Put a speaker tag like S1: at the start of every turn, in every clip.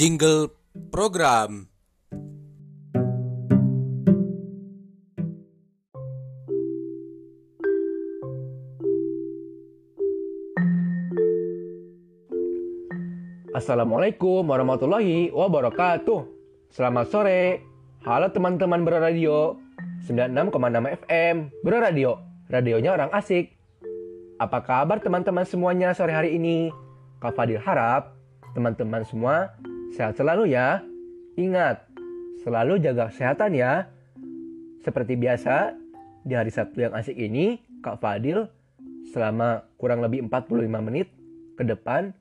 S1: Jingle program.
S2: Assalamualaikum warahmatullahi wabarakatuh. Selamat sore. Halo teman-teman berradio. 96,6 FM berradio. Radionya orang asik. Apa kabar teman-teman semuanya sore hari ini? Kak Fadil harap teman-teman semua sehat selalu ya. Ingat, selalu jaga kesehatan ya. Seperti biasa, di hari Sabtu yang asik ini, Kak Fadil selama kurang lebih 45 menit ke depan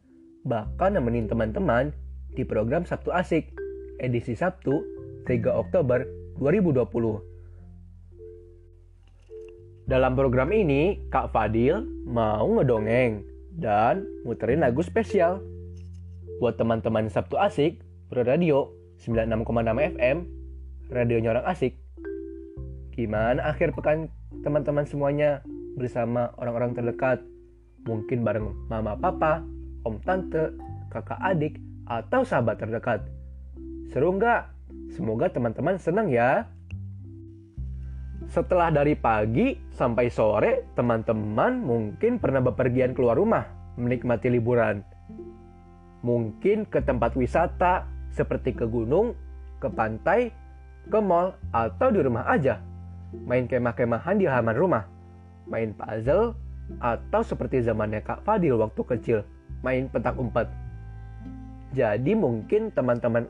S2: bahkan nemenin teman-teman di program Sabtu Asik edisi Sabtu 3 Oktober 2020. Dalam program ini, Kak Fadil mau ngedongeng dan muterin lagu spesial. Buat teman-teman Sabtu Asik, Radio 96,6 FM, radionya orang asik. Gimana akhir pekan teman-teman semuanya bersama orang-orang terdekat? Mungkin bareng mama papa, om tante, kakak adik, atau sahabat terdekat. Seru nggak? Semoga teman-teman senang ya. Setelah dari pagi sampai sore, teman-teman mungkin pernah bepergian keluar rumah, menikmati liburan. Mungkin ke tempat wisata seperti ke gunung, ke pantai, ke mall, atau di rumah aja. Main kemah-kemahan di halaman rumah, main puzzle, atau seperti zamannya Kak Fadil waktu kecil, main petak umpet. Jadi mungkin teman-teman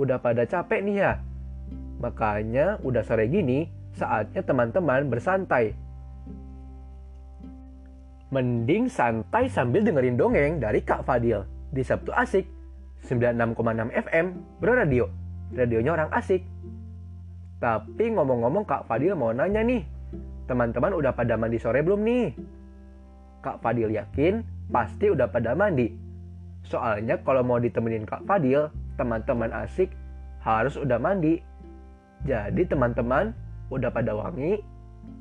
S2: udah pada capek nih ya. Makanya udah sore gini, saatnya teman-teman bersantai. Mending santai sambil dengerin dongeng dari Kak Fadil di Sabtu Asik 96,6 FM Radio. Radionya orang asik. Tapi ngomong-ngomong Kak Fadil mau nanya nih, teman-teman udah pada mandi sore belum nih? Kak Fadil yakin pasti udah pada mandi. Soalnya kalau mau ditemenin Kak Fadil, teman-teman asik harus udah mandi. Jadi teman-teman udah pada wangi,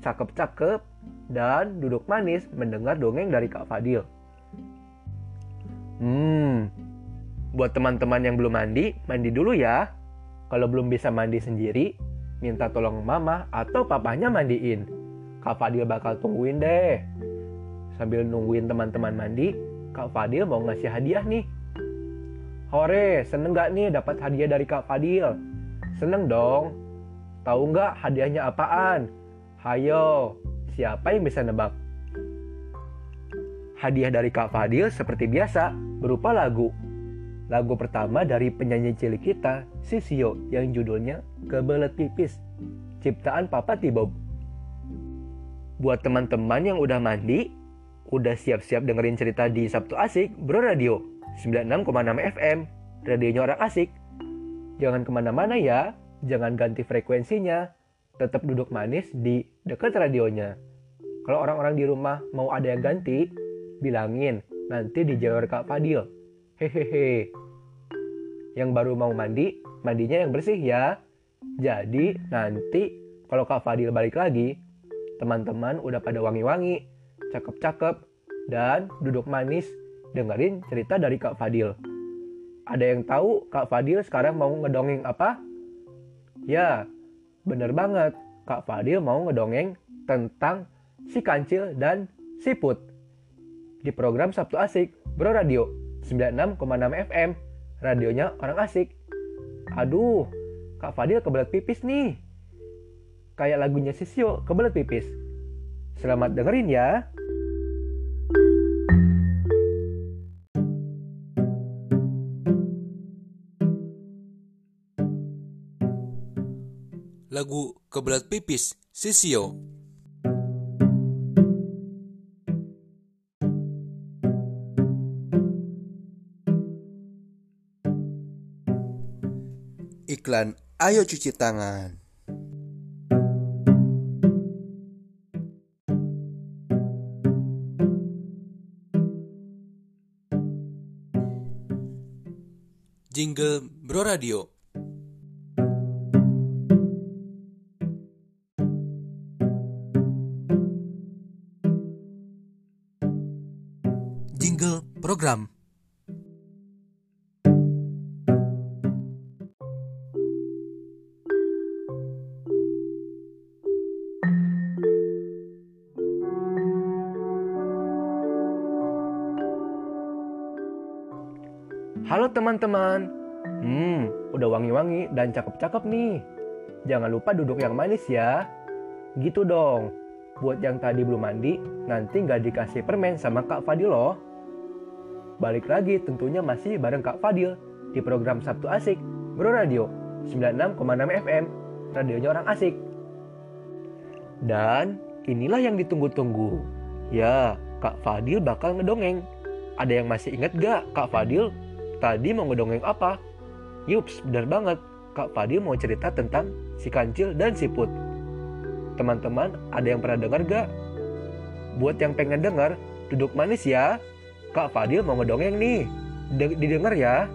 S2: cakep-cakep, dan duduk manis mendengar dongeng dari Kak Fadil. Hmm, buat teman-teman yang belum mandi, mandi dulu ya. Kalau belum bisa mandi sendiri, minta tolong mama atau papanya mandiin. Kak Fadil bakal tungguin deh. Sambil nungguin teman-teman mandi, Kak Fadil mau ngasih hadiah nih. Hore, seneng gak nih dapat hadiah dari Kak Fadil? Seneng dong. Tahu nggak hadiahnya apaan? Hayo, siapa yang bisa nebak? Hadiah dari Kak Fadil seperti biasa berupa lagu. Lagu pertama dari penyanyi cilik kita, Sisio, yang judulnya Kebelet Pipis, ciptaan Papa Tibob. Buat teman-teman yang udah mandi, udah siap-siap dengerin cerita di Sabtu Asik, Bro Radio, 96,6 FM, radionya orang asik. Jangan ke mana-mana ya, jangan ganti frekuensinya, tetap duduk manis di dekat radionya. Kalau orang-orang di rumah mau ada yang ganti, bilangin nanti dijawab Kak Fadil. Hehehe. Yang baru mau mandi, mandinya yang bersih ya. Jadi nanti kalau Kak Fadil balik lagi, teman-teman udah pada wangi-wangi, cakep-cakep, dan duduk manis dengerin cerita dari Kak Fadil. Ada yang tahu Kak Fadil sekarang mau ngedongeng apa? Ya, bener banget. Kak Fadil mau ngedongeng tentang si kancil dan siput. Di program Sabtu Asik, Bro Radio 96,6 FM, radionya orang asik. Aduh, Kak Fadil kebelet pipis nih. Kayak lagunya Sisio, kebelet pipis. Selamat dengerin ya.
S1: Lagu Kebelet Pipis, Sisio. Iklan Ayo Cuci Tangan. Jingle Bro Radio. Jingle program.
S2: Halo teman-teman. Hmm, udah wangi-wangi dan cakep-cakep nih. Jangan lupa duduk yang manis ya. Gitu dong. Buat yang tadi belum mandi, nanti nggak dikasih permen sama Kak Fadil loh. Balik lagi tentunya masih bareng Kak Fadil di program Sabtu Asik, Bro Radio 96,6 FM, radionya orang asik. Dan inilah yang ditunggu-tunggu. Ya, Kak Fadil bakal ngedongeng. Ada yang masih ingat gak Kak Fadil tadi mau ngedongeng apa? Yups, benar banget. Kak Fadil mau cerita tentang si kancil dan si put. Teman-teman, ada yang pernah dengar gak? Buat yang pengen dengar, duduk manis ya. Kak Fadil mau ngedongeng nih. didengar ya.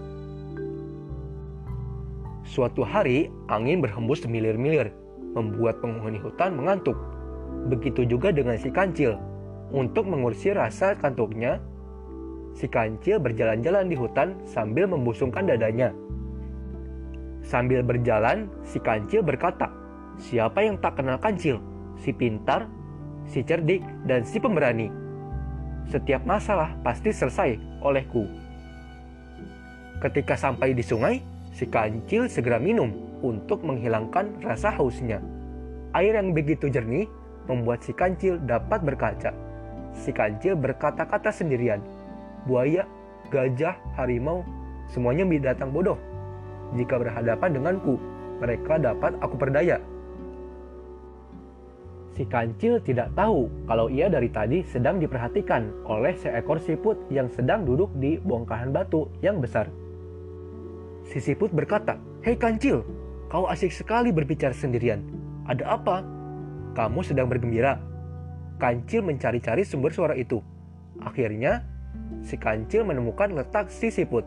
S2: Suatu hari, angin berhembus semilir-milir, membuat penghuni hutan mengantuk. Begitu juga dengan si kancil. Untuk mengursi rasa kantuknya, si kancil berjalan-jalan di hutan sambil membusungkan dadanya. Sambil berjalan, si kancil berkata, Siapa yang tak kenal kancil? Si pintar, si cerdik, dan si pemberani. Setiap masalah pasti selesai olehku. Ketika sampai di sungai, si kancil segera minum untuk menghilangkan rasa hausnya. Air yang begitu jernih membuat si kancil dapat berkaca. Si kancil berkata-kata sendirian. Buaya, gajah, harimau, semuanya binatang bodoh. Jika berhadapan denganku, mereka dapat aku perdaya. Si kancil tidak tahu kalau ia dari tadi sedang diperhatikan oleh seekor siput yang sedang duduk di bongkahan batu yang besar. Si siput berkata, Hei kancil, kau asik sekali berbicara sendirian. Ada apa? Kamu sedang bergembira. Kancil mencari-cari sumber suara itu. Akhirnya, si kancil menemukan letak si siput.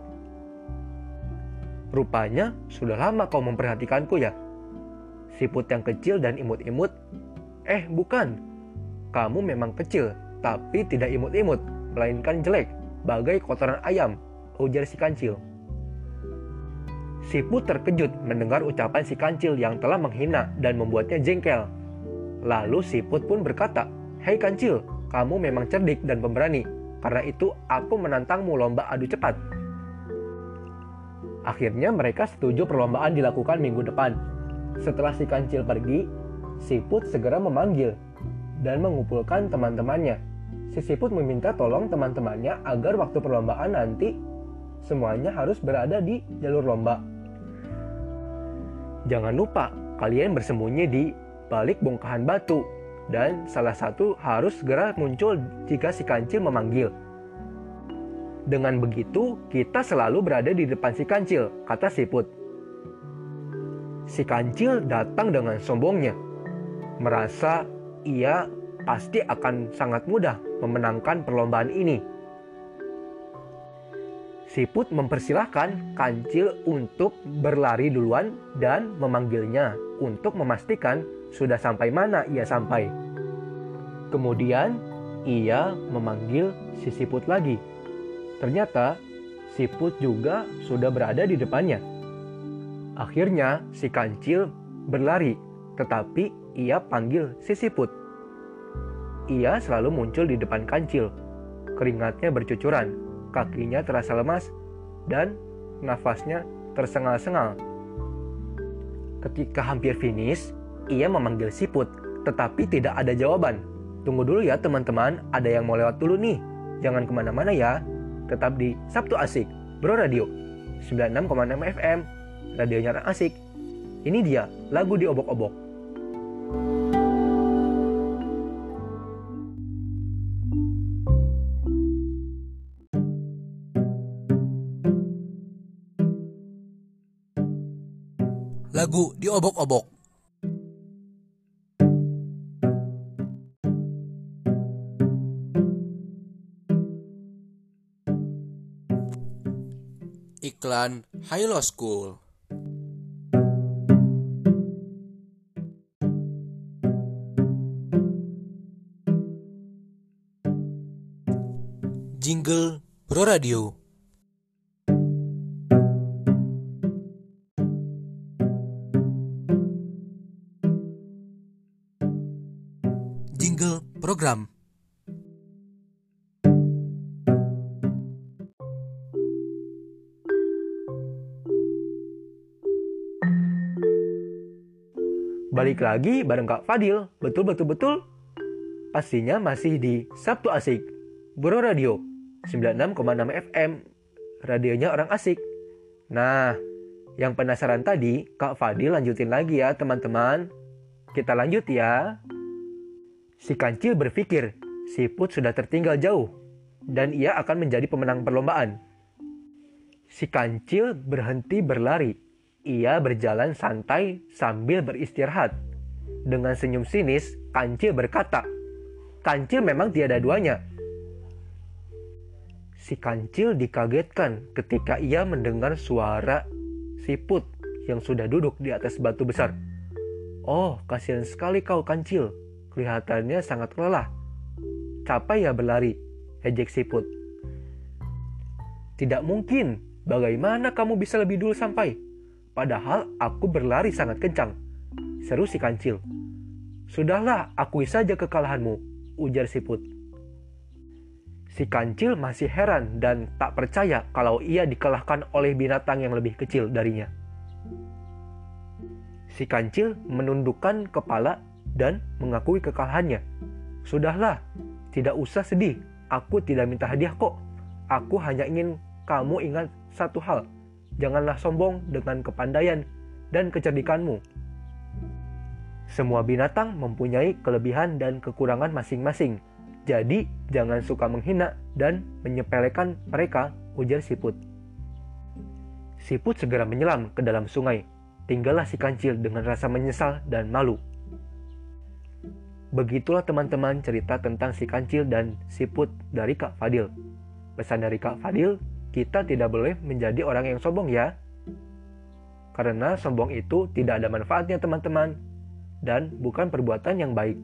S2: Rupanya, sudah lama kau memperhatikanku ya. Siput yang kecil dan imut-imut. Eh, bukan. Kamu memang kecil, tapi tidak imut-imut, melainkan jelek, bagai kotoran ayam, ujar si kancil. Siput terkejut mendengar ucapan si kancil yang telah menghina dan membuatnya jengkel. Lalu Siput pun berkata, Hei kancil, kamu memang cerdik dan pemberani. Karena itu aku menantangmu lomba adu cepat. Akhirnya mereka setuju perlombaan dilakukan minggu depan. Setelah si kancil pergi, Siput segera memanggil dan mengumpulkan teman-temannya. Si Siput meminta tolong teman-temannya agar waktu perlombaan nanti semuanya harus berada di jalur lomba. Jangan lupa, kalian bersembunyi di balik bongkahan batu, dan salah satu harus segera muncul jika si kancil memanggil. Dengan begitu, kita selalu berada di depan si kancil, kata siput. Si kancil datang dengan sombongnya, merasa ia pasti akan sangat mudah memenangkan perlombaan ini. Siput mempersilahkan kancil untuk berlari duluan dan memanggilnya untuk memastikan sudah sampai mana ia sampai. Kemudian ia memanggil si siput lagi. Ternyata siput juga sudah berada di depannya. Akhirnya si kancil berlari, tetapi ia panggil si siput. Ia selalu muncul di depan kancil. Keringatnya bercucuran, kakinya terasa lemas, dan nafasnya tersengal-sengal. Ketika hampir finish, ia memanggil siput, tetapi tidak ada jawaban. Tunggu dulu ya teman-teman, ada yang mau lewat dulu nih. Jangan ke mana-mana ya. Tetap di Sabtu Asik, Bro Radio, 96,6 FM, radionya orang asik. Ini dia, lagu di obok-obok.
S1: Lagu di obok-obok. Hilo School. Jingle Pro Radio. Jingle program.
S2: Balik lagi bareng Kak Fadil. Betul, betul, betul. Pastinya masih di Sabtu Asik. Bro Radio 96,6 FM. Radionya orang asik. Nah, yang penasaran tadi, Kak Fadil lanjutin lagi ya teman-teman. Kita lanjut ya. Si kancil berpikir, si Put sudah tertinggal jauh. Dan ia akan menjadi pemenang perlombaan. Si kancil berhenti berlari ia berjalan santai sambil beristirahat. Dengan senyum sinis, Kancil berkata, Kancil memang tiada duanya. Si Kancil dikagetkan ketika ia mendengar suara siput yang sudah duduk di atas batu besar. Oh, kasihan sekali kau Kancil. Kelihatannya sangat lelah. Capek ya berlari, ejek siput. Tidak mungkin. Bagaimana kamu bisa lebih dulu sampai? Padahal aku berlari sangat kencang. Seru si kancil. Sudahlah, akui saja kekalahanmu, ujar siput. Si kancil masih heran dan tak percaya kalau ia dikalahkan oleh binatang yang lebih kecil darinya. Si kancil menundukkan kepala dan mengakui kekalahannya. Sudahlah, tidak usah sedih. Aku tidak minta hadiah kok. Aku hanya ingin kamu ingat satu hal janganlah sombong dengan kepandaian dan kecerdikanmu. Semua binatang mempunyai kelebihan dan kekurangan masing-masing. Jadi, jangan suka menghina dan menyepelekan mereka, ujar siput. Siput segera menyelam ke dalam sungai. Tinggallah si kancil dengan rasa menyesal dan malu. Begitulah teman-teman cerita tentang si kancil dan siput dari Kak Fadil. Pesan dari Kak Fadil, kita tidak boleh menjadi orang yang sombong ya. Karena sombong itu tidak ada manfaatnya teman-teman dan bukan perbuatan yang baik.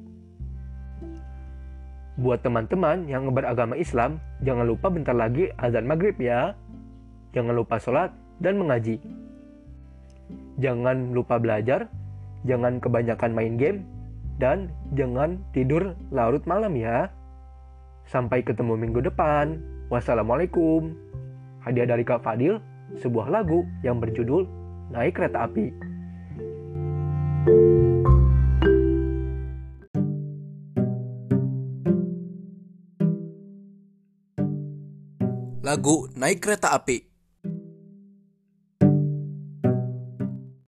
S2: Buat teman-teman yang beragama Islam, jangan lupa bentar lagi azan maghrib ya. Jangan lupa sholat dan mengaji. Jangan lupa belajar, jangan kebanyakan main game, dan jangan tidur larut malam ya. Sampai ketemu minggu depan. Wassalamualaikum. Hadiah dari Kak Fadil, sebuah lagu yang berjudul Naik Kereta Api.
S1: Lagu Naik Kereta Api